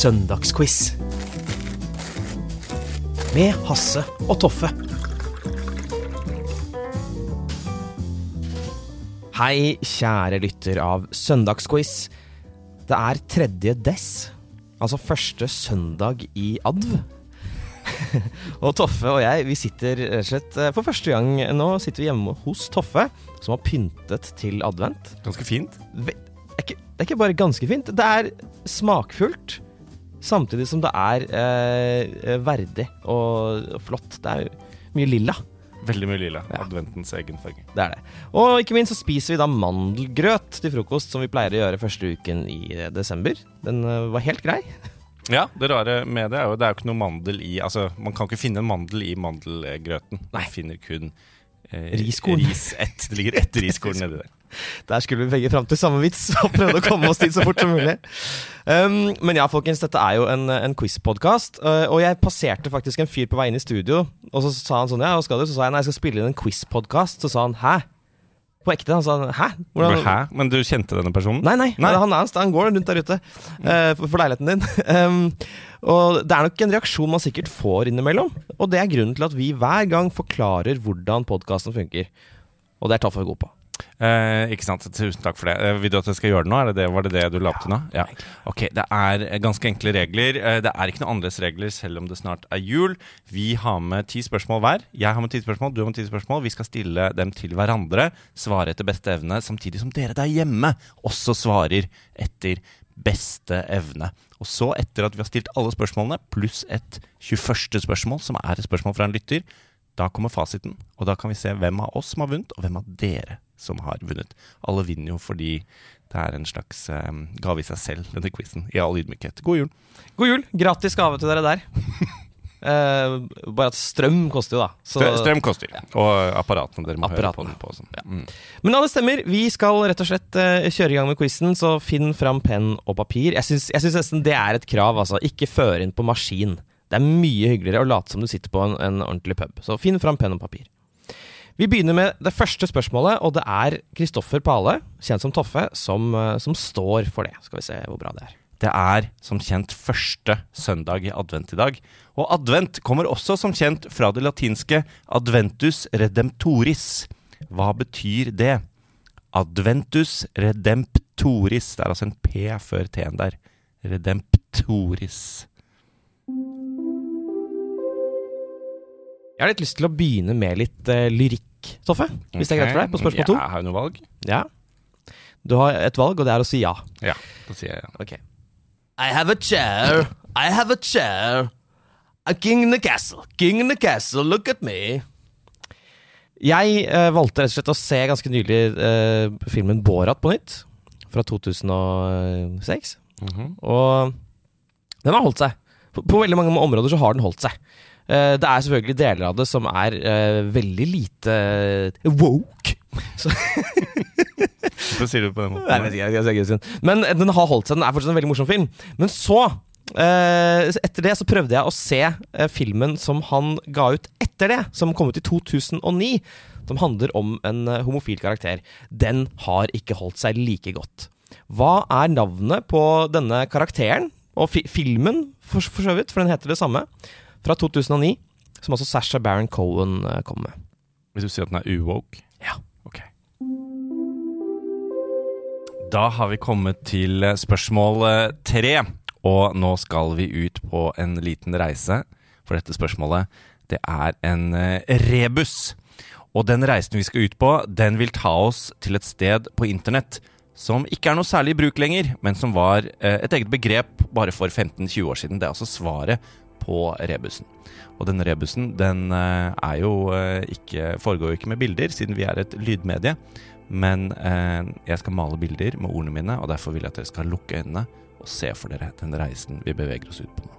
Søndagsquiz. Med Hasse og Toffe. Hei, kjære lytter av Søndagsquiz. Det er tredje dess, altså første søndag i adv. og Toffe og jeg vi sitter rett og slett eh, for første gang nå sitter vi hjemme hos Toffe, som har pyntet til advent. Ganske fint. Det er ikke, det er ikke bare ganske fint, det er smakfullt. Samtidig som det er eh, verdig og flott. Det er mye lilla. Veldig mye lilla. Ja. Adventens egen farge. Det er det. Og ikke minst så spiser vi da mandelgrøt til frokost, som vi pleier å gjøre første uken i desember. Den eh, var helt grei. Ja, det rare med det er jo det er jo ikke noe mandel i Altså, man kan ikke finne en mandel i mandelgrøten. Nei. Man finner kun eh, Riskorn. Ris ett. Det ligger ett riskorn nedi der. Der skulle vi begge fram til samme vits og prøvde å komme oss dit så fort som mulig. Um, men ja, folkens, dette er jo en, en quiz-podkast. Uh, og jeg passerte faktisk en fyr på vei inn i studio, og så sa han sånn Ja, hva skal du? Så sa jeg nei, jeg skal spille inn en quiz-podkast. Så sa han hæ? På ekte. Han sa hæ? Hvordan? Hæ? Men du kjente denne personen? Nei, nei, Nei. Han, er, han går rundt der ute uh, for, for leiligheten din. Um, og det er nok en reaksjon man sikkert får innimellom. Og det er grunnen til at vi hver gang forklarer hvordan podkasten funker. Og det er Toffe god på. Eh, ikke sant. Tusen takk for det. Eh, vil du at jeg skal gjøre det nå? Er det det, var det det du la opp til nå? Ja. Ok, Det er eh, ganske enkle regler. Eh, Det er ikke noen annerledes regler selv om det snart er jul. Vi har med ti spørsmål hver. Jeg har med ti spørsmål, du har med ti spørsmål. Vi skal stille dem til hverandre, svare etter beste evne, samtidig som dere der hjemme også svarer etter beste evne. Og så, etter at vi har stilt alle spørsmålene, pluss et 21. spørsmål, som er et spørsmål fra en lytter, da kommer fasiten, og da kan vi se hvem av oss som har vunnet, og hvem av dere som har vunnet. Alle vinner jo fordi det er en slags eh, gave i seg selv, denne quizen, i all ydmykhet. God jul. God jul! Gratis gave til dere der. uh, bare at strøm koster jo, da. Så- Strøm koster, og apparatene dere må høre på den på. Ja. Mm. Men ja, det stemmer. Vi skal rett og slett uh, kjøre i gang med quizen, så finn fram penn og papir. Jeg syns nesten det er et krav, altså. Ikke føre inn på maskin. Det er mye hyggeligere å late som du sitter på en, en ordentlig pub. Så finn fram penn og papir. Vi begynner med det første spørsmålet, og det er Kristoffer Pale, kjent som Toffe, som, eh, som står for det. Skal vi se hvor bra det er. Det er som kjent første søndag i advent i dag. Og advent kommer også som kjent fra det latinske adventus redemptoris. Hva betyr det? Adventus redemptoris. Det er altså en P før T-en der. Redemptoris. Jeg har litt lyst til å begynne med litt uh, lyrikk, Toffe. Hvis det er greit for deg, på spørsmål to. Ja, har jo noe valg? Ja. Du har et valg, og det er å si ja. Ja, da sier jeg ja. Ok. I have a chair, I have a chair. A king in the castle, king in the castle, look at me. Jeg uh, valgte rett og slett å se ganske nylig uh, filmen Borat på nytt. Fra 2006. Mhm. Og den har holdt seg. På, på veldig mange områder så har den holdt seg. Eh, det er selvfølgelig deler av det som er eh, veldig lite eh, woke. Så, sier du på den måten? Nei, ikke. Men den har holdt seg. Den er fortsatt en veldig morsom film. Men så, Uh, etter det, så prøvde jeg å se uh, filmen som han ga ut etter det, som kom ut i 2009. Som handler om en uh, homofil karakter. Den har ikke holdt seg like godt. Hva er navnet på denne karakteren? Og fi filmen, for, for så vidt, for den heter det samme. Fra 2009. Som også Sasha Baron Cohen eh, kom med. Hvis du sier at den er uwoke? Ja. Ok. Da har vi kommet til eh, spørsmål eh, tre. Og nå skal vi ut på en liten reise. For dette spørsmålet, det er en rebus. Og den reisen vi skal ut på, den vil ta oss til et sted på internett som ikke er noe særlig i bruk lenger, men som var et eget begrep bare for 15-20 år siden. Det er altså svaret på rebusen. Og denne rebusen den eh, er jo eh, ikke, foregår jo ikke med bilder, siden vi er et lydmedie. Men eh, jeg skal male bilder med ordene mine, og derfor vil jeg at dere skal lukke øynene og se for dere den reisen vi beveger oss ut på nå.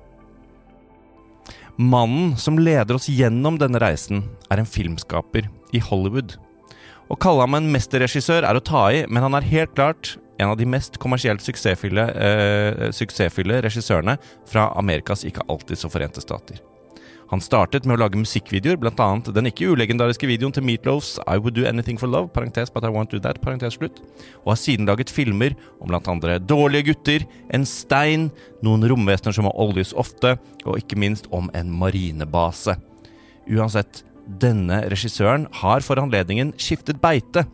Mannen som leder oss gjennom denne reisen, er en filmskaper i Hollywood. Å kalle ham en mesterregissør er å ta i, men han er helt klart en av de mest kommersielt suksessfylle, eh, suksessfylle regissørene fra Amerikas ikke alltid så forente stater. Han startet med å lage musikkvideoer, bl.a. den ikke ulegendariske videoen til Meatloafs I Would Do Anything For Love, parentes But I Won't Do That, parentes slutt, og har siden laget filmer om bl.a. Dårlige gutter, En stein, noen romvesener som må oljes ofte, og ikke minst om en marinebase. Uansett, denne regissøren har for anledningen skiftet beite.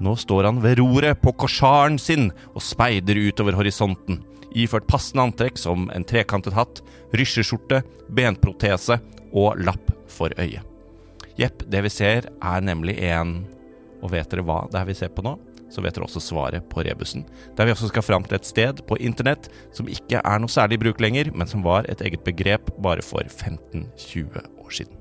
Nå står han ved roret på korsaren sin og speider utover horisonten iført passende antrekk som en trekantet hatt, rysjeskjorte, benprotese og lapp for øyet. Jepp, det vi ser er nemlig en Og vet dere hva det er vi ser på nå? Så vet dere også svaret på rebusen. Der vi også skal fram til et sted på internett som ikke er noe særlig i bruk lenger, men som var et eget begrep bare for 15-20 år siden.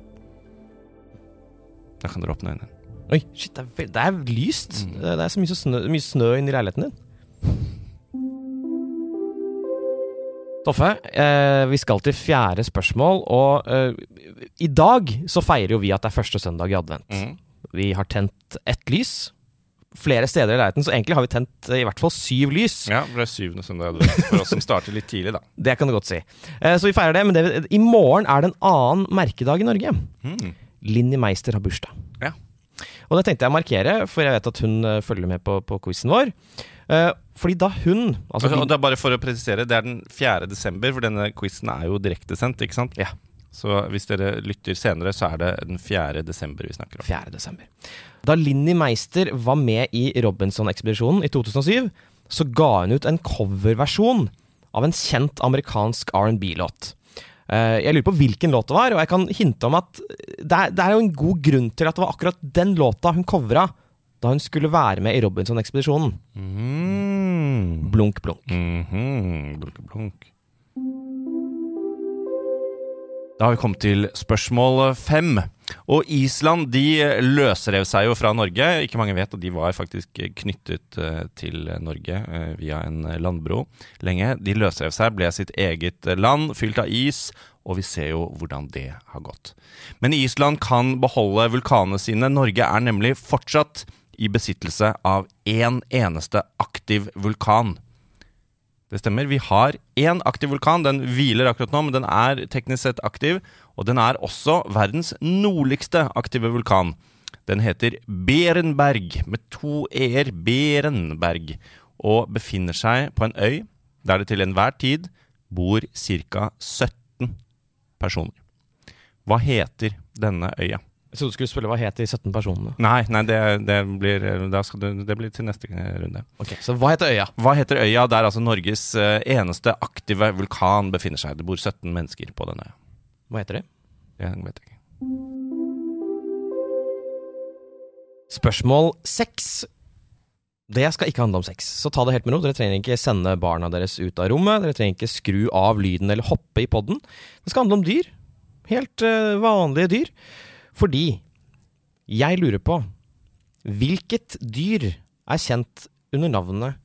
Da kan dere åpne øynene. Oi, shit, det er, det er lyst. Det er så mye, så snø, mye snø inni leiligheten din. Toffe, eh, vi skal til fjerde spørsmål, og eh, i dag så feirer jo vi at det er første søndag i advent. Mm. Vi har tent ett lys. Flere steder i leiligheten, så egentlig har vi tent eh, i hvert fall syv lys. Ja, det ble syvende søndag i advent for oss som starter litt tidlig, da. Det kan du godt si. Eh, så vi feirer det, men det, i morgen er det en annen merkedag i Norge. Mm. Linni Meister har bursdag. Ja. Og det tenkte jeg å markere, for jeg vet at hun eh, følger med på, på quizen vår. Eh, fordi da hun altså, og det er bare for å presisere, det er den 4. desember, for denne quizen er jo direktesendt, ikke sant? Ja. Så hvis dere lytter senere, så er det den 4. desember vi snakker om. 4. desember. Da Linni Meister var med i Robinson-ekspedisjonen i 2007, så ga hun ut en coverversjon av en kjent amerikansk R&B-låt. Eh, Jeg lurer på hvilken låt det var, og jeg kan hinte om at det er, det er jo en god grunn til at det var akkurat den låta hun covra da hun skulle være med i Robinson-ekspedisjonen. Mm. Blunk, blunk. Mhm. Blunk, blunk. Da har vi kommet til spørsmål fem. Og Island de løsrev seg jo fra Norge. Ikke mange vet at de var faktisk knyttet eh, til Norge eh, via en landbro lenge. De løsrev seg, ble sitt eget land, fylt av is, og vi ser jo hvordan det har gått. Men Island kan beholde vulkanene sine. Norge er nemlig fortsatt i besittelse av én eneste aktiv vulkan. Det stemmer. Vi har én aktiv vulkan. Den hviler akkurat nå, men den er teknisk sett aktiv. Og den er også verdens nordligste aktive vulkan. Den heter Berenberg, med to e-er. Berenberg. Og befinner seg på en øy der det til enhver tid bor ca. 17 personer. Hva heter denne øya? Jeg trodde du skulle spille Hva het de 17 personene? Nei, nei det, det, blir, skal du, det blir til neste runde. Ok, Så hva heter øya? Hva heter øya der altså Norges eh, eneste aktive vulkan befinner seg? Det bor 17 mennesker på den øya. Hva heter de? Det vet jeg ikke. Spørsmål seks. Det skal ikke handle om sex, så ta det helt med ro. Dere trenger ikke sende barna deres ut av rommet. Dere trenger ikke skru av lyden eller hoppe i podden. Det skal handle om dyr. Helt eh, vanlige dyr. Fordi jeg lurer på Hvilket dyr er kjent under navnet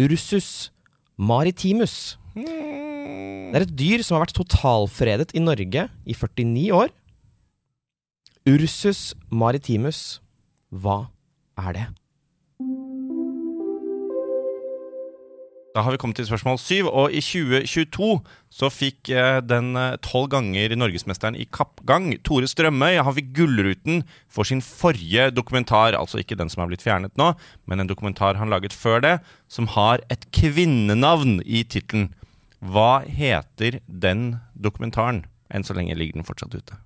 Ursus maritimus? Det er et dyr som har vært totalfredet i Norge i 49 år. Ursus maritimus, hva er det? Da har vi kommet til spørsmål syv, og i 2022 så fikk eh, den tolv ganger norgesmesteren i kappgang, Tore Strømøy, han fikk Gullruten for sin forrige dokumentar, altså ikke den som er blitt fjernet nå, men en dokumentar han laget før det, som har et kvinnenavn i tittelen. Hva heter den dokumentaren? Enn så lenge ligger den fortsatt ute.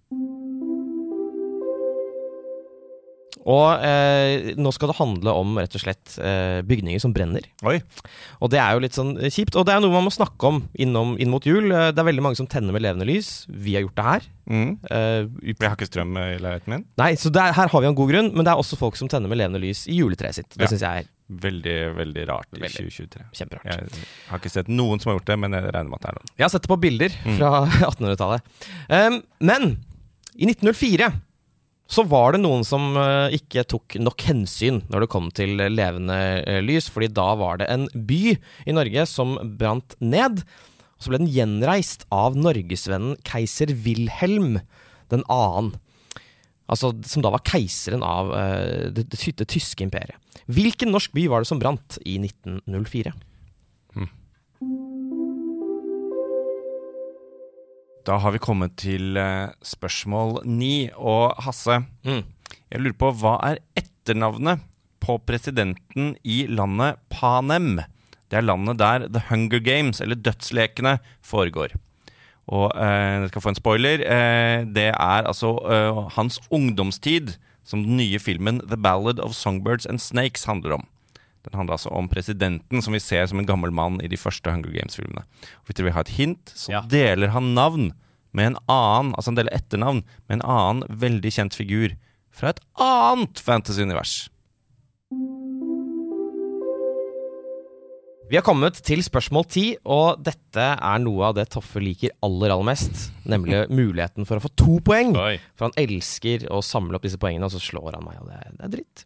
Og eh, nå skal det handle om rett og slett eh, bygninger som brenner. Oi. Og det er jo litt sånn eh, kjipt. Og det er noe man må snakke om innom, inn mot jul. Eh, Det er veldig mange som tenner med levende lys. Vi har gjort det her. Mm. Eh, Jeg har ikke strøm i leiligheten min. nei, så er, her har vi en god grunn, men det er også folk som tenner med levende lys i juletreet sitt. Det Ja. synes jeg er Veldig, veldig rart i Veldig. 2023. kjemperart. Jeg har ikke sett noen som har gjort det, men jeg regner med at det er noen. Jeg har sett det på bilder fra 1800-tallet. Um, men i 1904 så var det noen som eh, ikke tok nok hensyn når det kom til levende eh, lys, fordi da var det en by i Norge som brant ned. Og så ble den gjenreist av norgesvennen keiser Wilhelm den annen. Altså, som da var keiseren av eh, det, det, det tyske imperiet. Hvilken norsk by var det som brant i 1904? Da har vi kommet til eh, spørsmål ni. Og Hasse, Mm. jeg lurer på hva er etternavnet på presidenten i landet Panem? Det er landet der The Hunger Games, eller Dødslekene, foregår. Og eh, dere skal få en spoiler. Eh, det er altså eh, hans ungdomstid som den nye filmen The Ballad of Songbirds and Snakes handler om. Den handler altså om presidenten som vi ser som en gammel mann i de første Hunger Games-filmene. Hvis dere vil ha et hint, så Ja. deler han navn med en annen, altså han deler etternavn med en annen veldig kjent figur fra et annet fantasy-univers. Vi har kommet til spørsmål ti, og dette er noe av det Toffe liker aller aller mest. Nemlig muligheten for å få to poeng. Oi. For han elsker å samle opp disse poengene, og så slår han meg, og det er, det er dritt.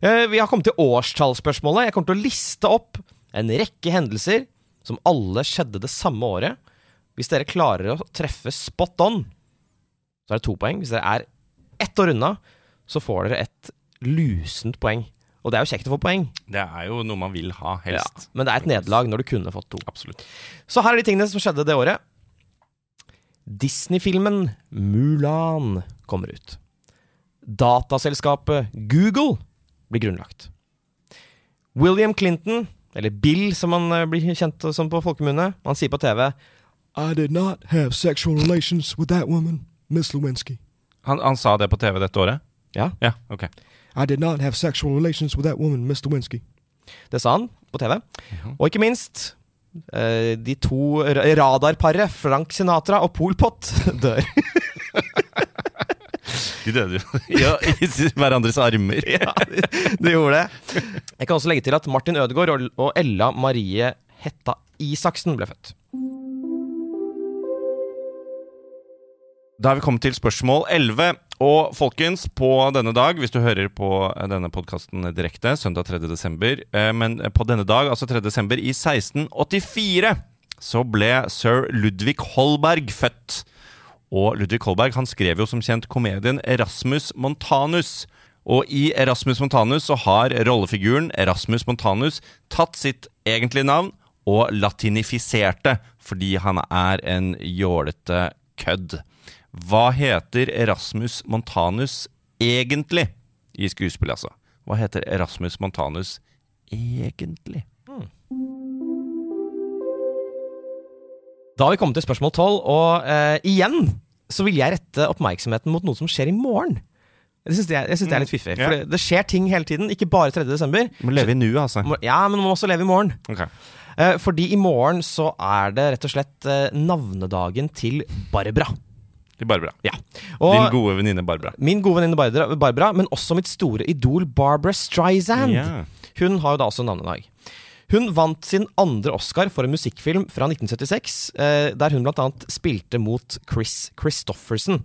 Eh, vi har kommet til årstallsspørsmålet. Jeg kommer til å liste opp en rekke hendelser som alle skjedde det samme året. Hvis dere klarer å treffe spot on, så er det to poeng. Hvis dere er ett år unna, så får dere et lusent poeng. Og det er jo kjekt å få poeng. Det er jo noe man vil ha, helst. Ja, men det er et nederlag når du kunne fått to. Absolutt. Så her er de tingene som skjedde det året. Disney-filmen Mulan kommer ut. Dataselskapet Google blir grunnlagt. William Clinton, eller Bill som han eh, blir kjent som på folkemunne, han sier på TV I did not have sexual relations with that woman, Miss Lewinsky. Han, han sa det på TV dette året? Ja, Ja, ok. I did not have sexual relations with that woman, Miss Lewinsky. det sa han på TV. Og ikke minst eh, de to ra- radarparet Frank Sinatra og Pol Pot dør. De døde jo ja, i hverandres armer. ja, de gjorde det. Jeg kan også legge til at Martin Ødegaard og- Ella Marie Hetta Isaksen ble født. Da har vi kommet til spørsmål 11. Og folkens, på denne dag, hvis du hører på denne podkasten direkte, søndag 3. desember, eh, men på denne dag, altså 3. desember i 1684, så ble sir Ludvig Holberg født. Og Ludvig Holberg han skrev jo som kjent komedien Erasmus Montanus. Og i Erasmus Montanus så har rollefiguren Erasmus Montanus tatt sitt egentlige navn og latinifiserte fordi han er en jålete kødd. Hva heter Erasmus Montanus egentlig i skuespillet, altså? Hva heter Erasmus Montanus egentlig? Da har vi kommet til spørsmål 12, og eh, igjen så vil jeg rette oppmerksomheten mot noe som skjer i morgen. Jeg syns det, jeg synes det er litt fiffig. Mm, ja. For det, det skjer ting hele tiden, ikke bare 3. desember. Du må leve i nuet, altså. Ja, men du må også leve i morgen. Ok. Eh, fordi i morgen så er det rett og slett eh, navnedagen til Barbara. Er Barbara. Ja. Og Din gode venninne Barbara. min gode venninne Barbara, Barbara, men også mitt store idol Barbara Streisand. Ja. Hun har jo da også navnedag. Hun vant sin andre Oscar for en musikkfilm fra 1976, eh, der hun annet spilte mot Chris Christofferson.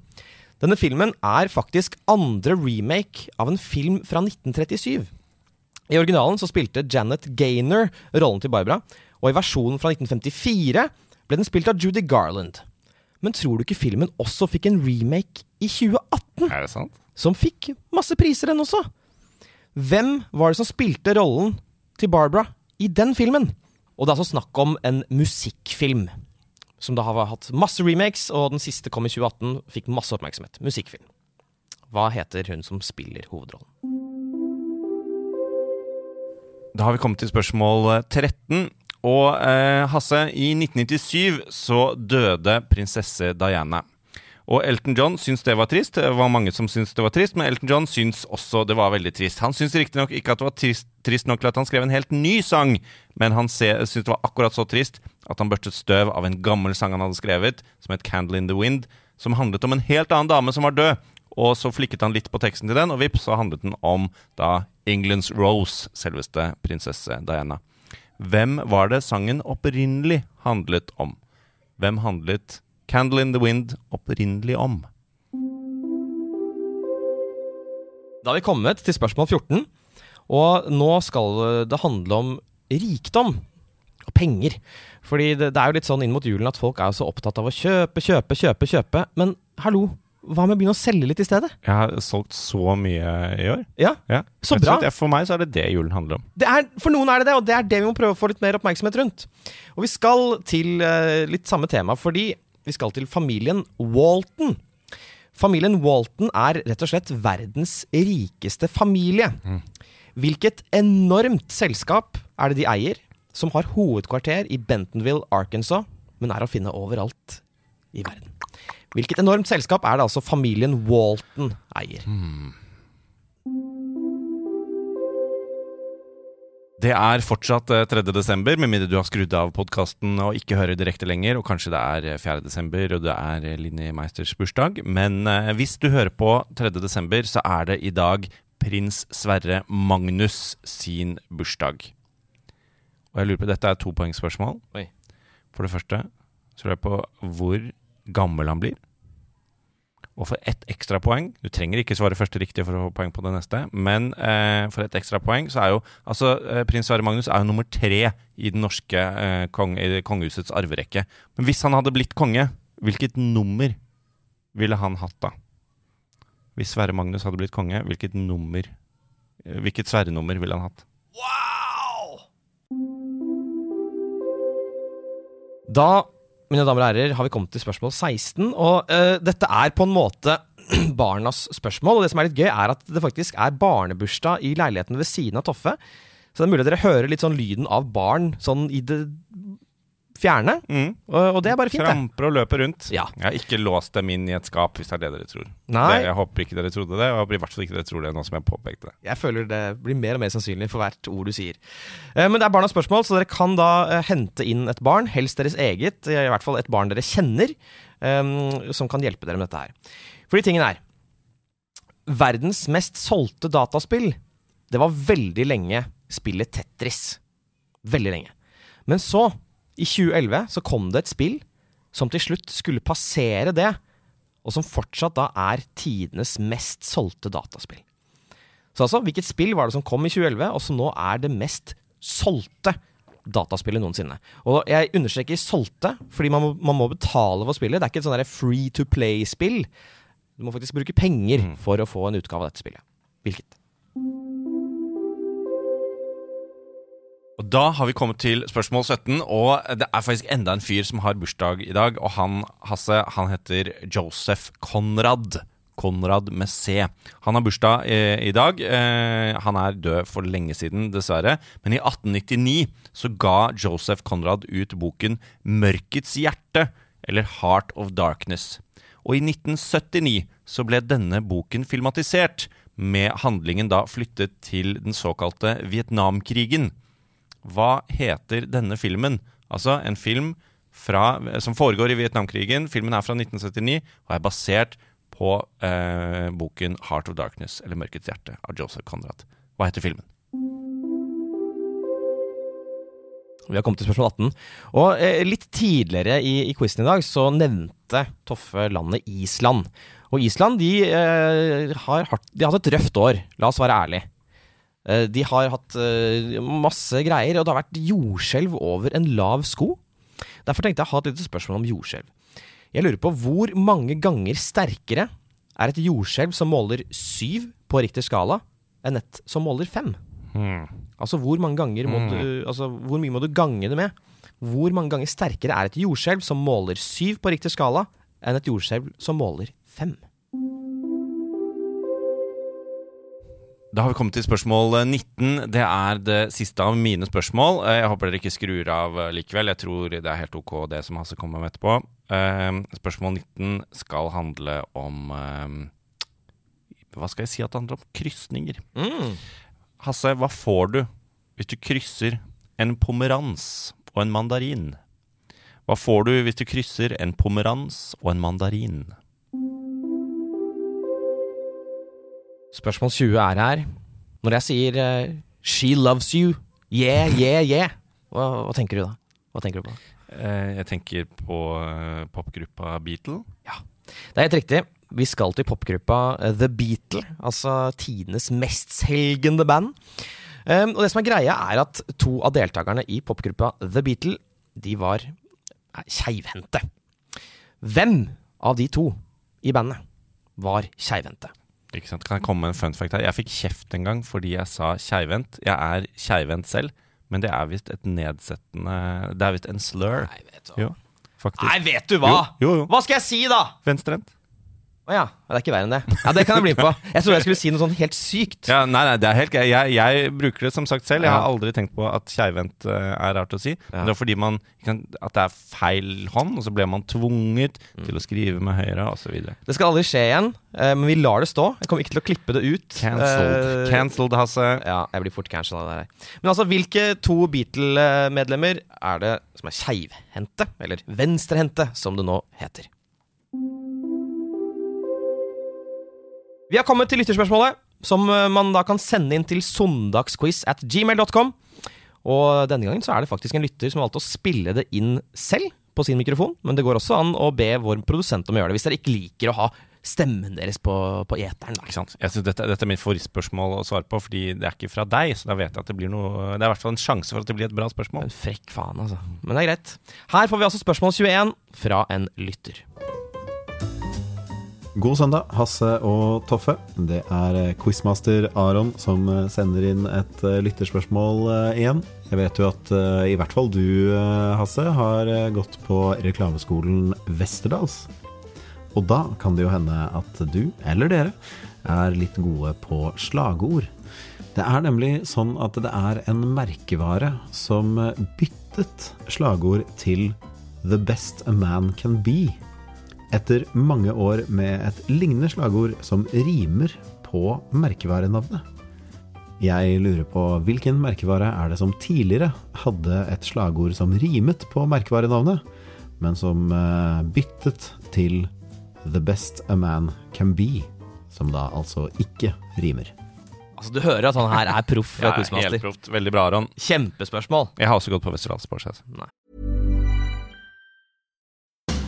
Denne filmen er faktisk andre remake av en film fra 1937. I originalen så spilte Janet Gaynor rollen til Barbara, og i versjonen fra 1954 ble den spilt av Judy Garland. Men tror du ikke filmen også fikk en remake i 2018? Er det sant? som fikk masse priser, den også. Hvem var det som spilte rollen til Barbara i den filmen? Og det er altså snakk om en musikkfilm. Som da har hatt masse remakes, og den siste kom i 2018, fikk masse oppmerksomhet. Musikkfilm. Hva heter hun som spiller hovedrollen? Da har vi kommet til spørsmål eh, 13. Og eh, Hasse, i 1997 så døde prinsesse Diana. Og Elton John syntes det var trist. Det var mange som syntes det var trist, men Elton John syntes også det var veldig trist. Han syntes riktignok ikke at det var trist, trist nok til at han skrev en helt ny sang, men han syntes det var akkurat så trist at han børstet støv av en gammel sang han hadde skrevet, som het 'Candle in the Wind', som handlet om en helt annen dame som var død. Og så flikket han litt på teksten til den, og vips, så handlet den om da Englands Rose, selveste prinsesse Diana. Hvem var det sangen opprinnelig handlet om? Hvem handlet 'Candle in the Wind' opprinnelig om? Da har vi kommet til spørsmål 14, og nå skal det handle om rikdom og penger. Fordi det, det er jo litt sånn inn mot julen at folk er så opptatt av å kjøpe, kjøpe, kjøpe, kjøpe. Men hallo, hva med å begynne å selge litt i stedet? Jeg har solgt så mye i år. Ja, Ja. Så bra. slett, For meg så er det det julen handler om. det er, For noen er det det, og det er det vi må prøve å få litt mer oppmerksomhet rundt. Og vi skal til uh, litt samme tema, fordi vi skal til familien Walton. Familien Walton er rett og slett verdens rikeste familie. Hvilket enormt selskap er det de eier, som har hovedkvarter i Bentonville, Arkansas, men er å finne overalt i verden? Hvilket enormt selskap er det altså familien Walton eier? Det er fortsatt eh, 3. desember, med mindre du har skrudd av podkasten og ikke hører direkte lenger. Og kanskje det er eh, 4. desember, og det er eh, Linni Meisters bursdag. Men eh, hvis du hører på 3. desember, så er det i dag prins Sverre Magnus sin bursdag. Og jeg lurer på, Dette er to topoengsspørsmål. For det første så lurer jeg på hvor gammel han blir. Og for ett ekstra poeng Du trenger ikke svare første riktig for å få poeng på det neste, men eh, for ett ekstra poeng så er jo Altså, eh, prins Sverre Magnus er jo nummer tre i den norske eh, kong, i kongehusets arverekke. Men hvis han hadde blitt konge, hvilket nummer ville han hatt da? Hvis Sverre Magnus hadde blitt konge, hvilket nummer eh, Hvilket Sverre-nummer ville han hatt? Wow! Da, mine damer og herrer, har vi kommet til spørsmål 16. Og uh, dette er på en måte barnas spørsmål. Og det som er litt gøy, er at det faktisk er barnebursdag i leiligheten ved siden av Toffe. Så det er mulig at dere hører litt sånn lyden av barn sånn i det fjerne. Mm. Og, og det er bare fint. Tramper og løper rundt. Ja. Jeg har ikke låst dem inn i et skap, hvis det er det dere tror. Det, jeg håper ikke dere trodde det, og i hvert fall ikke dere tror det nå som jeg påpekte det. Jeg føler det blir mer og mer sannsynlig for hvert ord du sier. Eh, Men det er barnas spørsmål, så dere kan da eh, hente inn et barn, helst deres eget, i hvert fall et barn dere kjenner, eh, som kan hjelpe dere med dette her. Fordi tingen er Verdens mest solgte dataspill, det var veldig lenge spillet Tetris. Veldig lenge. Men så, i 2011, så kom det et spill som til slutt skulle passere det, og som fortsatt da er tidenes mest solgte dataspill. Så altså, hvilket spill var det som kom i 2011, og som nå er det mest solgte dataspillet noensinne? Og jeg understreker solgte, fordi man må, man må betale for spillet. Det er ikke et sånn free to play-spill. Du må faktisk bruke penger for å få en utgave av dette spillet. Hvilket? Og Da har vi kommet til spørsmål 17, og det er faktisk enda en fyr som har bursdag i dag. Og han, Hasse, han heter Joseph Conrad. Konrad med C. Han har bursdag eh, i dag. Eh, han er død for lenge siden, dessverre. Men i 1899 så ga Joseph Conrad ut boken 'Mørkets hjerte', eller 'Heart of Darkness'. Og i 1979 så ble denne boken filmatisert, med handlingen da flyttet til den såkalte Vietnamkrigen. Hva heter denne filmen? Altså en film fra, som foregår i Vietnamkrigen. Filmen er fra 1979 og er basert på eh, boken 'Heart of Darkness', eller 'Mørkets hjerte', av Joseph Conrad. Hva heter filmen? Vi har kommet til spørsmål 18. Og eh, litt tidligere i, i quizen i dag så nevnte Toffe landet Island. Og Island de, eh, har, hatt, de har hatt et røft år, la oss være ærlige. Eh, de har hatt eh, masse greier, og det har vært jordskjelv over en lav sko. Derfor tenkte jeg å ha et lite spørsmål om jordskjelv. Jeg lurer på hvor mange ganger sterkere er et jordskjelv som måler syv på riktig skala, enn et som måler fem? Altså hvor mange ganger må du Altså hvor mye må du gange det med? Hvor mange ganger sterkere er et jordskjelv som måler syv på riktig skala, enn et jordskjelv som måler fem? Da har vi kommet til spørsmål eh, 19. Det er det siste av mine spørsmål. Eh, Jeg håper dere ikke skrur av eh, likevel. Jeg tror det er helt ok det som Hasse kommer med etterpå. Eh, Spørsmål 19 skal handle om eh, Hva skal jeg si at det handler om? Krysninger. Mm. Hasse, hva får du hvis du krysser en pomerans og en mandarin? Hva får du hvis du krysser en pomerans og en mandarin? Spørsmål 20 er her. Når jeg sier uh, 'she loves you', yeah, yeah, yeah, hva, hva tenker du da? Hva tenker du på? Uh, Jeg tenker på uh, popgruppa Beatle. Det er helt riktig. Vi skal til popgruppa The Beatle, altså tidenes mestselgende band. Um, og det som er greia, er at to av deltakerne i popgruppa The Beatle, de var keivhendte. Hvem av de to i bandet var keivhendte? Ikke sant? Kan jeg komme med en fun fact her? Jeg fikk kjeft en gang fordi jeg sa keivhendt. Jeg er keivhendt selv, men det er visst et nedsettende Det er visst en slur. Nei, vet du hva. Jo, faktisk. Nei, vet du hva? Jo, jo, jo. Hva skal jeg si, da? Venstrehendt. Å ja. Det er ikke verre enn det. Ja, Det kan jeg bli med på. Jeg trodde jeg skulle si noe sånn helt sykt. Ja, nei, nei, det er helt greit. Jeg, jeg bruker det som sagt selv. Jeg har aldri tenkt på at keivhendt eh, er rart å si. Men det er fordi man kan, At det er feil hånd, og så ble man tvunget Mm. til å skrive med høyre, osv. Det skal aldri skje igjen, eh, men vi lar det stå. Jeg kommer ikke til å klippe det ut. Cancelled. Eh, Cancelled, Hasse. Ja, jeg blir fort cancelled av det der. Men altså, hvilke to Beatle-medlemmer er det som er keivhendte, eller venstrehendte, som det nå heter? Vi har kommet til lytterspørsmålet, som eh, man da kan sende inn til søndagsquiz at gmail.com. Og denne gangen så er det faktisk en lytter som har valgt å spille det inn selv på sin mikrofon. Men det går også an å be vår produsent om å gjøre det, hvis dere ikke liker å ha stemmen deres på, på eteren. Ikke sant? Jeg synes dette, dette er mitt forspørsmål å svare på, fordi det er ikke fra deg. Så da vet jeg at det blir noe Det er i hvert fall en sjanse for at det blir et bra spørsmål. En frekk faen, altså. Men det er greit. Her får vi altså spørsmål 21 fra en lytter. God søndag, Hasse og Toffe. Det er eh, quizmaster Aron som eh, sender inn et eh, lytterspørsmål igjen. Jeg vet jo at i hvert fall du, Hasse, har gått på reklameskolen Westerdals. Og da kan det jo hende at du, eller dere, er litt gode på slagord. Det er nemlig sånn at det er en merkevare som byttet slagord til The best a man can be etter mange år med et lignende slagord som rimer på merkevarenavnet. Jeg lurer på hvilken merkevare er det som tidligere hadde et slagord som rimet på merkevarenavnet, men som eh, byttet til The best a man can be, som da altså ikke rimer. Altså, Du hører at han her er proff Ja, ja, helt proft. Veldig bra, Aron. Kjempespørsmål. Jeg har også gått på Westerdals Porsche. Altså.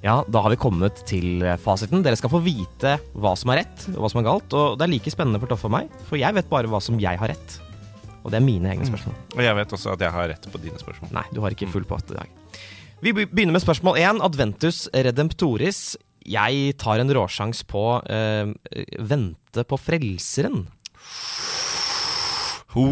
Ja, da har vi kommet til fasiten. Dere skal få vite hva som er rett, og hva som er galt. Og det er like spennende for Toffe og meg, for jeg vet bare hva som jeg har rett. Og det er mine egne spørsmål. Og jeg vet også at jeg har rett på dine spørsmål. Nei, du har ikke full pott i dag. Vi begynner med spørsmål én. Adventus redemptoris. Jeg tar en råsjans på eh, vente på frelseren. Ho,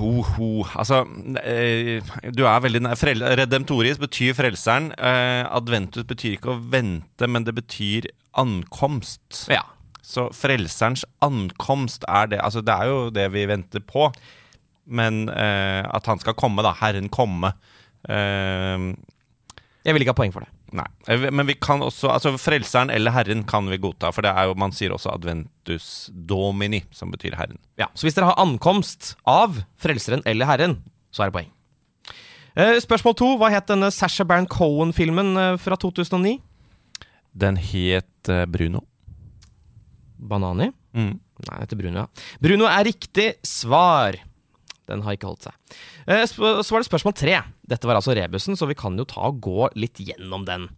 ho, ho. Altså, eh, du er veldig nær. Redemptoris betyr frelseren. Eh, adventus betyr ikke å vente, men det betyr ankomst. Ja. Så frelserens ankomst er det Altså, det er jo det vi venter på. Men eh, at han skal komme, da. Herren komme. Jeg vil ikke ha poeng for det. Nei. Eh, Men vi kan også Altså, frelseren eller Herren kan vi godta, for det er jo Man sier også adventus domini, som betyr Herren. Ja, Så hvis dere har ankomst av Frelseren eller Herren, så er det poeng. Eh, spørsmål to. Hva het denne Sasha Baron Cohen-filmen eh, fra 2009? Den het Bruno. Banani? Mm. Nei, den heter Bruno, ja. Bruno er riktig svar. Den har ikke holdt seg. Eh, Så var det spørsmål tre. Dette var altså rebusen, så vi kan jo ta og gå litt gjennom den.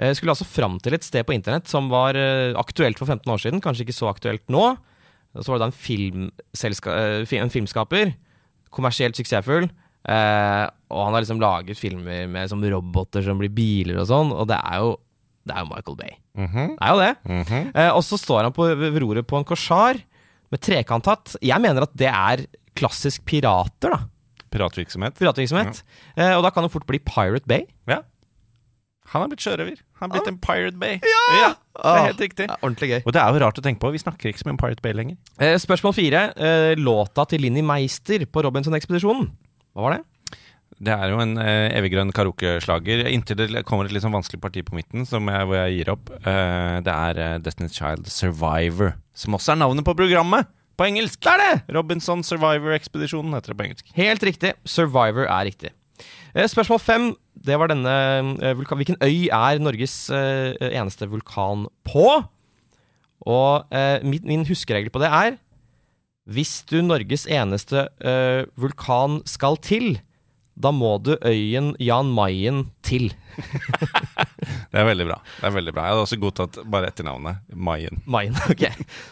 Jeg skulle altså fram til et sted på internett som var eh, aktuelt for 15 år siden, kanskje ikke så aktuelt nå. Så var det da en, filmselska, eh, en filmskaper, kommersielt suksessfull, eh, og han har liksom laget filmer med som roboter som blir biler og sånn, og det er jo, det er jo Michael Bay. Mhm. Det er jo det. Mm -hmm. og så står han på roret på en korsar med trekanthatt. Jeg mener at det er klassisk pirater, da. Piratvirksomhet. Piratvirksomhet. Eh, og da kan det fort bli Pirate Bay. Ja. Han er blitt sjørøver. Han er blitt en Pirate Bay. Ja! Det er helt riktig. Ja, ordentlig gøy. Og det er jo rart å tenke på. Vi snakker ikke mye om Pirate Bay lenger. Eh, spørsmål fire. Eh, låta til Linni Meister på Robinson-ekspedisjonen. Hva var det? Det er jo en eh, eviggrønn karaokeslager inntil det kommer et litt sånn vanskelig parti på midten som jeg, hvor jeg gir opp. Eh, det er eh, Destiny's Child Survivor, som også er navnet på programmet på engelsk. Det er det! Robinson Survivor-ekspedisjonen heter det på engelsk. Helt riktig. Survivor er riktig. Eh, Spørsmål fem. Det var denne eh, vulkan. Hvilken øy er Norges eh, eneste vulkan på? Og min, huskeregel på det er Hvis du Norges eneste vulkan skal til, da må du øyen Jan Mayen til. Det er veldig bra. Det er veldig bra. Jeg hadde også godtatt bare etternavnet. Mayen. Mayen, ok.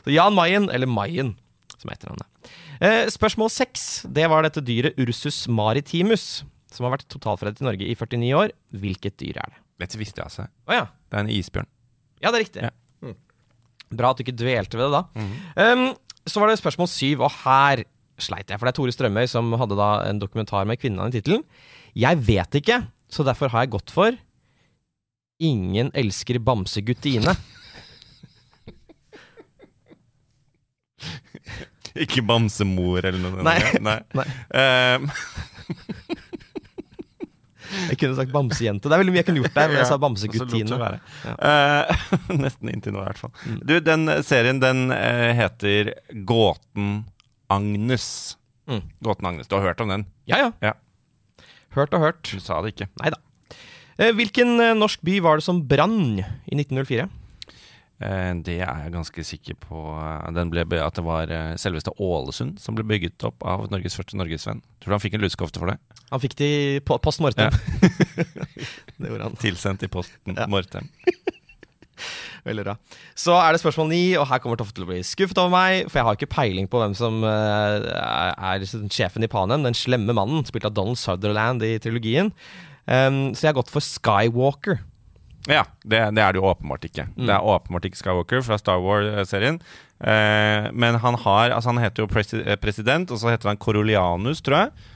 Så Jan Mayen, eller Mayen, som er etternavnet. Eh, spørsmål seks. Det var dette dyret Ursus maritimus, som har vært totalfredet i Norge i 49 år. Hvilket dyr er det? Dette visste jeg, altså. Oh, ja. Det er en isbjørn. Ja, det er riktig. Ja. Mm. Bra at du ikke dvelte ved det da. um, så var det spørsmål syv, og her sleit jeg. For det er Tore Strømøy som hadde da en dokumentar med kvinnene i tittelen. Jeg vet ikke, så derfor har jeg gått for Ingen elsker bamseguttine. Ikke bamsemor eller noe. Nei. Nei. Nei. Um. Jeg kunne sagt bamsejente. Det er veldig mye jeg kunne gjort der, men jeg sa være. Ja. Uh, nesten inntil nå, i hvert fall. Du, den serien den uh, heter Gåten Agnes. Mm. Gåten Agnes. Du har hørt om den? Ja, ja. Ja. Hørt og hørt. Du sa det ikke. Nei da. Eh, Hvilken eh, norsk by var det som brann i 1904? Eh, det er jeg ganske sikker på. eh, Den ble, at det var eh, selveste Ålesund som ble bygget opp av Norges første norgesvenn. Tror du han fikk en lusekofte for det? Han fikk det i po- post mortem. Ja. det gjorde han. Tilsendt i posten Ja. Mortem. Veldig bra. Så er det spørsmål ni, og her kommer Tofte til å bli skuffet over meg. For jeg har ikke peiling på hvem som er, sjefen i Panem, den slemme mannen, spilt av Donald Sutherland i trilogien. Um, så jeg har gått for Skywalker. Ja, det, det er det jo åpenbart ikke. Det er åpenbart ikke Skywalker fra Star Wars-serien. Eh, men han har Altså, han heter jo presi eh, president, og så heter han Corolianus, tror jeg.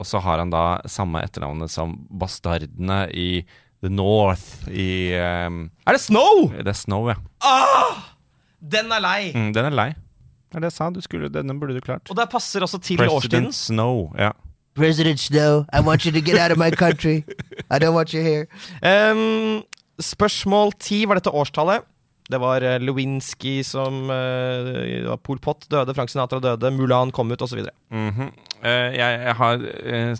Og så har han da samme etternavnet som bastardene i The North i um, Er det Snow?! Det er Snow, ja. Den er lei! Mm, den er lei. Det er det jeg sa. Du skulle, denne burde du klart. Og det passer også til årstiden. President Snow. Ja. President Snow, I want you to get out of my country. I don't want you here. Um, spørsmål ti var dette årstallet. Det var uh, Lewinsky som uh, Pol Pot døde, Frank Sinatra døde, Mulan kom ut, osv. Mm -hmm. uh, jeg, jeg har uh,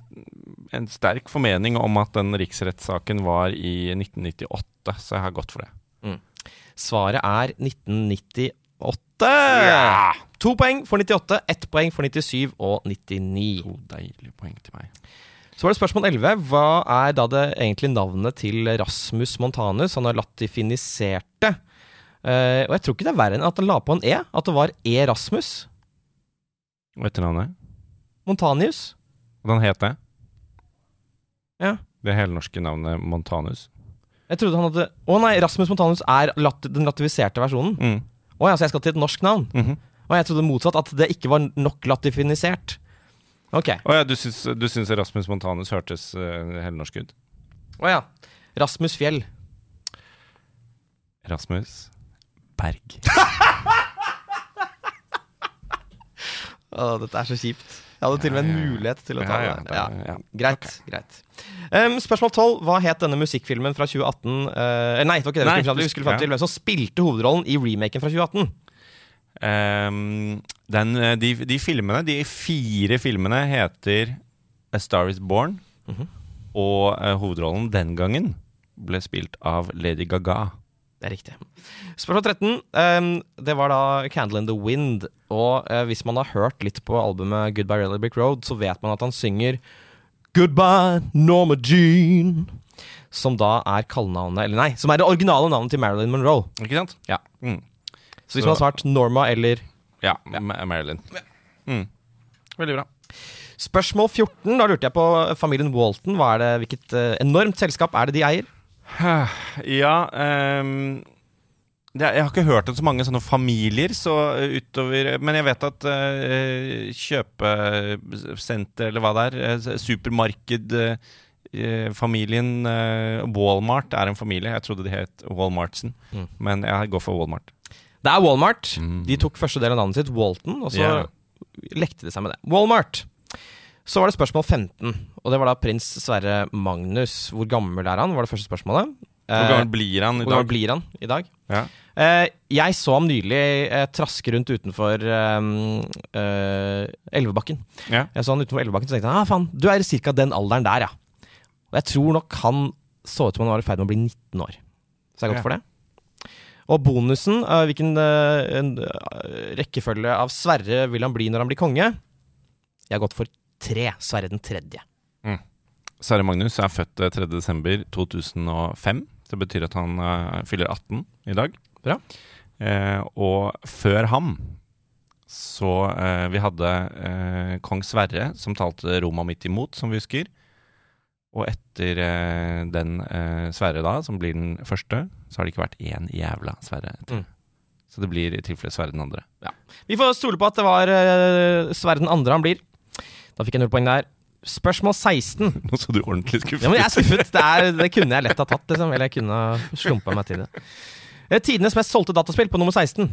en sterk formening om at den riksrettssaken var i 1998, så jeg har gått for det. Svaret er 1998. To poeng for 98, ett poeng for 97 og 99. To deilige poeng til meg. Så var det spørsmål 11. Hva er da det egentlig navnet til Rasmus Montanus? Han har latifinisert det. Eh, og jeg tror ikke det er verre enn at han la på en E. At det var E. Rasmus Og etternavnet? Montanius. Og den het det? Ja. Det helnorske navnet Montanus. Jeg trodde han hadde Å nei, Rasmus Montanus er lat den latifiserte versjonen. Mm. Å ja, så jeg skal til et norsk navn. Mhm. Og jeg trodde motsatt, at det ikke var nok latifinisert. Ok. Å ja, du syns, du syns Rasmus Montanus hørtes uh, helnorsk ut? Å ja. Rasmus Fjell. Rasmus Berg. Å, dette er så kjipt. Jeg hadde til og med en mulighet til å ta det. Ja. Greit. greit um, Spørsmål 12. Hva het denne musikkfilmen fra 2018 uh, Nei, det var ikke det vi skulle fram til. Vi skulle fram til hvem som spilte hovedrollen i remaken fra 2018. Um, den, eh, de, de filmene, de fire filmene, heter A Star Is Born. Mhm. Og uh, hovedrollen den gangen ble spilt av Lady Gaga. Det er riktig. Spørsmål 13. Um, det var da Candle in the Wind. Og eh, hvis man har hørt litt på albumet Goodbye Rally Brick Road, så vet man at han synger Goodbye Norma Jean. Som da er kallenavnet Eller nei, som er det originale navnet til Marilyn Monroe. Ikke sant? Ja. Mm. Så hvis man har svart Norma eller Ja, ja. Marilyn. Mm. Veldig bra. Spørsmål 14. Da lurte jeg på familien Walton. Hva er det, hvilket eh, enormt selskap er det de eier? Ja um, det, Jeg har ikke hørt om så mange sånne familier så eh, utover Men jeg vet at uh, kjøpesenter, eller hva det er, eh, supermarked uh, eh, Walmart er en familie. Jeg trodde de het Walmartsen, Mm. men jeg går for Walmart. Det er Walmart. Mm. De tok første del av navnet sitt, Walton, og så yeah. lekte de seg med det. Walmart. Så var det spørsmål 15, og det var da prins Sverre Magnus. Hvor gammel er han, var det første spørsmålet. Hvor Eh, gammel blir han i hvor gammel dag? blir han i dag? Ja. Eh, jeg så ham nylig eh, traske rundt utenfor eh, eh, Elvebakken. Ja. Jeg så han utenfor Elvebakken, så tenkte jeg ah, faen, du er ca. den alderen der, ja. Og jeg tror nok han så ut som han var i ferd med å bli 19 år. Så jeg er godt Ja. for det. Og bonusen, eh, hvilken eh, eh, rekkefølge av Sverre vil han bli når han blir konge? Jeg har gått for tre. Sverre den tredje. Sverre Magnus er født eh, 3. desember 2005. Det betyr at han uh, fyller 18 i dag. Bra. Uh, og før ham så uh, Vi hadde eh, kong Sverre som talte Roma midt imot, som vi husker. Og etter eh, den eh, Sverre da, som blir den første, så har det ikke vært én jævla Sverre etter. Mm. Så det blir i tilfelle Sverre den andre. Vi får stole på at det var uh, Sverre den andre han blir. Da fikk jeg null poeng der. Spørsmål 16. Nå så du ordentlig skuffet Ja, men jeg er skuffet. Det, er, det kunne jeg lett ha tatt, liksom. Eller jeg kunne slumpa meg til det. Eh, Tidenes mest solgte dataspill på nummer 16.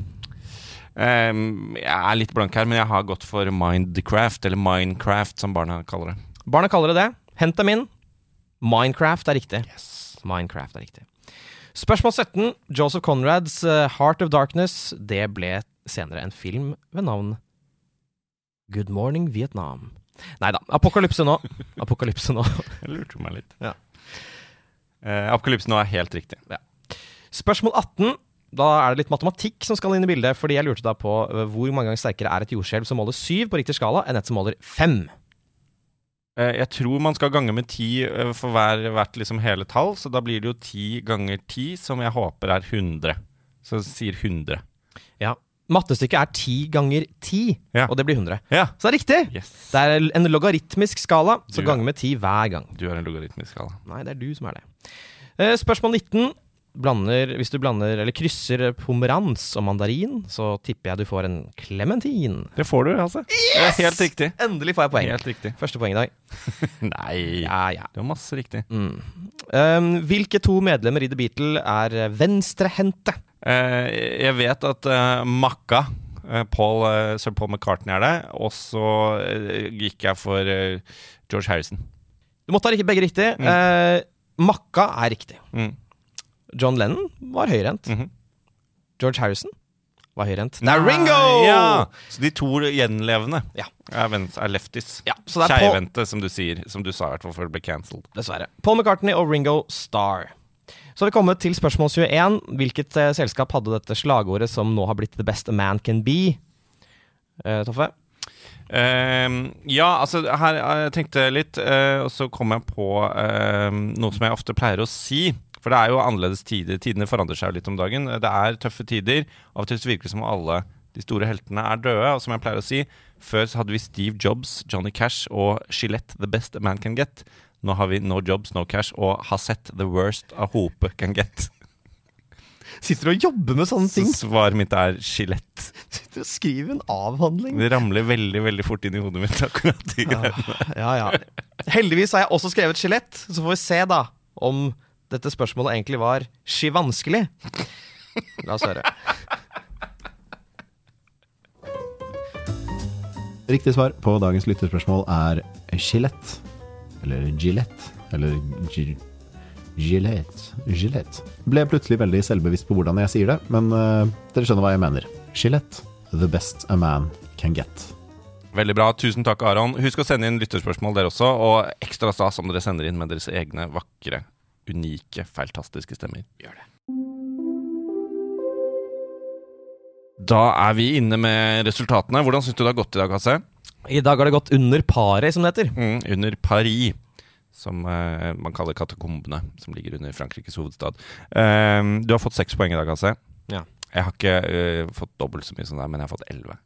Um, jeg er litt blank her, men jeg har gått for Mindcraft, eller Minecraft som barna kaller det. Barna kaller det det. Hent dem inn. Minecraft er riktig. Yes. Minecraft er riktig. Spørsmål 17. Joseph Conrads eh, Heart of Darkness. Det ble senere en film ved navn Good Morning Vietnam. Nei da. Apokalypse nå. Apokalypse nå. Jeg lurte meg litt. Ja. Eh, apokalypse nå er helt riktig. Spørsmål 18. Da er det litt matematikk som skal inn i bildet, fordi jeg lurte da på eh, hvor mange ganger sterkere er et jordskjelv som måler 7 på riktig skala, enn et som måler 5. Eh, jeg tror man skal gange med ti eh, for hver, hvert liksom hele tall, så da blir det jo ti ganger ti, som jeg håper er 100. Så sier 100. Ja. Mattestykket er 10 ganger 10, Ja. og det blir 100. Ja. Så det er riktig! Yes. Det er en logaritmisk skala, så er- ganger med 10 hver gang. Du har en logaritmisk skala. Nei, det er du som er det. Eh, Spørsmål 19. Blander, hvis du blander eller krysser pomerans og mandarin, så tipper jeg du får en klementin. Det får du, altså. Det er helt riktig. Endelig får jeg poeng. Helt riktig. Første poeng i dag. Nei, Ja, ja. det var masse riktig. Mm. Um, hvilke to medlemmer i The Beatle er eh, venstrehendte? Eh, jeg vet at eh, Makka, eh, Paul, sir Paul McCartney er det, og så gikk jeg for George Harrison. Du måtte ha begge riktig. Eh, Makka er riktig. Mm. John Lennon var høyrehendt. Mhm. George Harrison var høyrehendt. Er Ringo! Ja! Så de to gjenlevende Ja. er, er lefties. Ja, Keivhendte, som du sier. Som du sa i hvert fall før det ble cancelled. Dessverre. Paul McCartney og Ringo Starr. Så har vi kommet til spørsmål 21. Hvilket eh, selskap hadde dette slagordet som nå har blitt The best a man can be? Eh, Toffe? Uh, ja, altså her eh, jeg tenkte litt, uh, og så kom jeg på uh, noe som jeg ofte pleier å si. For det er jo annerledes tider. Tidene forandrer seg jo litt om dagen. Det er tøffe tider. Av og til virker det som om alle de store heltene er døde. Og som jeg pleier å si, før så hadde vi Steve Jobs, Johnny Cash og Gillette, the best a man can get. Nå har vi No Jobs, No Cash og har sett the worst a hope can get. Sitter du og jobber med sånne ting. Så svaret mitt er skjelett. Sitter og skriver en avhandling. Det ramler veldig, veldig fort inn i hodet mitt akkurat de greiene. Ja, ja. Heldigvis har jeg også skrevet skjelett, så får vi se da om dette spørsmålet egentlig var skivanskelig. La oss høre. Riktig svar på dagens lytterspørsmål er Gillette. Eller Gillette. Eller Gi- Gillette. Gillette. Ble plutselig veldig selvbevisst på hvordan jeg sier det, men uh, dere skjønner hva jeg mener. Gillette. The best a man can get. Veldig bra. Tusen takk, Aron. Husk å sende inn lytterspørsmål dere også, og ekstra stas om dere sender inn med deres egne vakre, unike, feiltastiske stemmer. Gjør det. Da er vi inne med resultatene. Hvordan syns du det har gått i dag, Hasse? I dag har det gått under paret, som det heter. Mm, under Paris, som uh, man kaller katakombene, som ligger under Frankrikes hovedstad. Uh, du har fått seks poeng i dag, Hasse. Ja. Jeg har ikke uh, fått dobbelt så mye som deg, men jeg har fått elleve.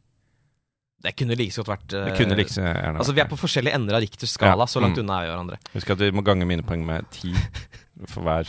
Det kunne like så godt vært eh, Det kunne like så gjerne Altså, Vi er på forskjellige ender av Richters skala, Ja, så langt mm. unna er vi hverandre. Husk at vi må gange mine poeng med ti for hver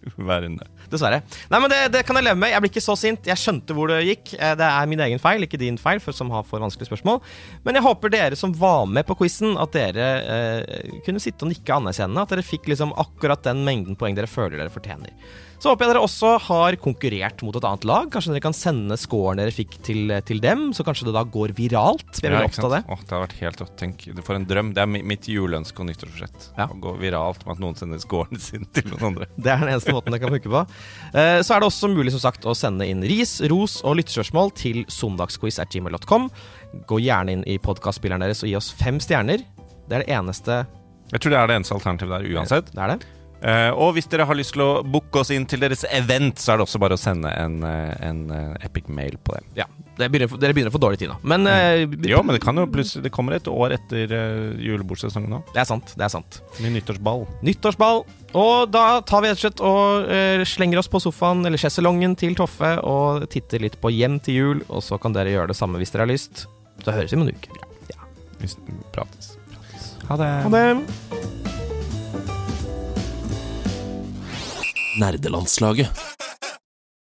hver runde. Dessverre. Nei, men det, det kan jeg leve med. Jeg blir ikke så sint. Jeg skjønte hvor det gikk. Eh, Det er min egen feil, ikke din feil, for som har for vanskelige spørsmål. Men jeg håper dere som var med på quizen, at dere eh, kunne sitte og nikke anerkjennende. At dere fikk liksom akkurat den mengden poeng dere føler dere fortjener. Så håper jeg dere også har konkurrert mot et annet lag. Kanskje dere kan sende scoren dere fikk til, til dem, så kanskje det da går viralt. Vi er Ja, opptatt av det. Åh, det har vært helt rått. Tenk, for får en drøm. Det er mitt juleønske og nyttårsforsett. Ja. Å gå viralt med at noen sender scoren sin til noen andre. Det er den eneste måten det kan funke på. Eh, Så er det også mulig som sagt å sende inn ris, ros og lyttespørsmål til søndagsquiz.gmail.com. Gå gjerne inn i podkastspilleren deres og gi oss fem stjerner. Det er det eneste Jeg tror det er det eneste alternativet der uansett. Det er det. Eh, og hvis dere har lyst til å booke oss inn til deres event, så er det også bare å sende en, en, en eh, epic mail på det. Ja, det begynner, dere begynner å få dårlig tid nå. Men uh, Jo, men det kan jo plutselig Det kommer et år etter uh, julebordsesongen nå. det er sant. Det er sant. Med nyttårsball. Nyttårsball. Og da tar vi rett og slett og eh, slenger oss på sofaen eller sjeselongen til Toffe og titter litt på Hjem til jul, og så kan dere gjøre det samme hvis dere har lyst. Så høres vi om en uke. Ja. ja. Prates. prates. Ha det. Ha det. nerdelandslaget.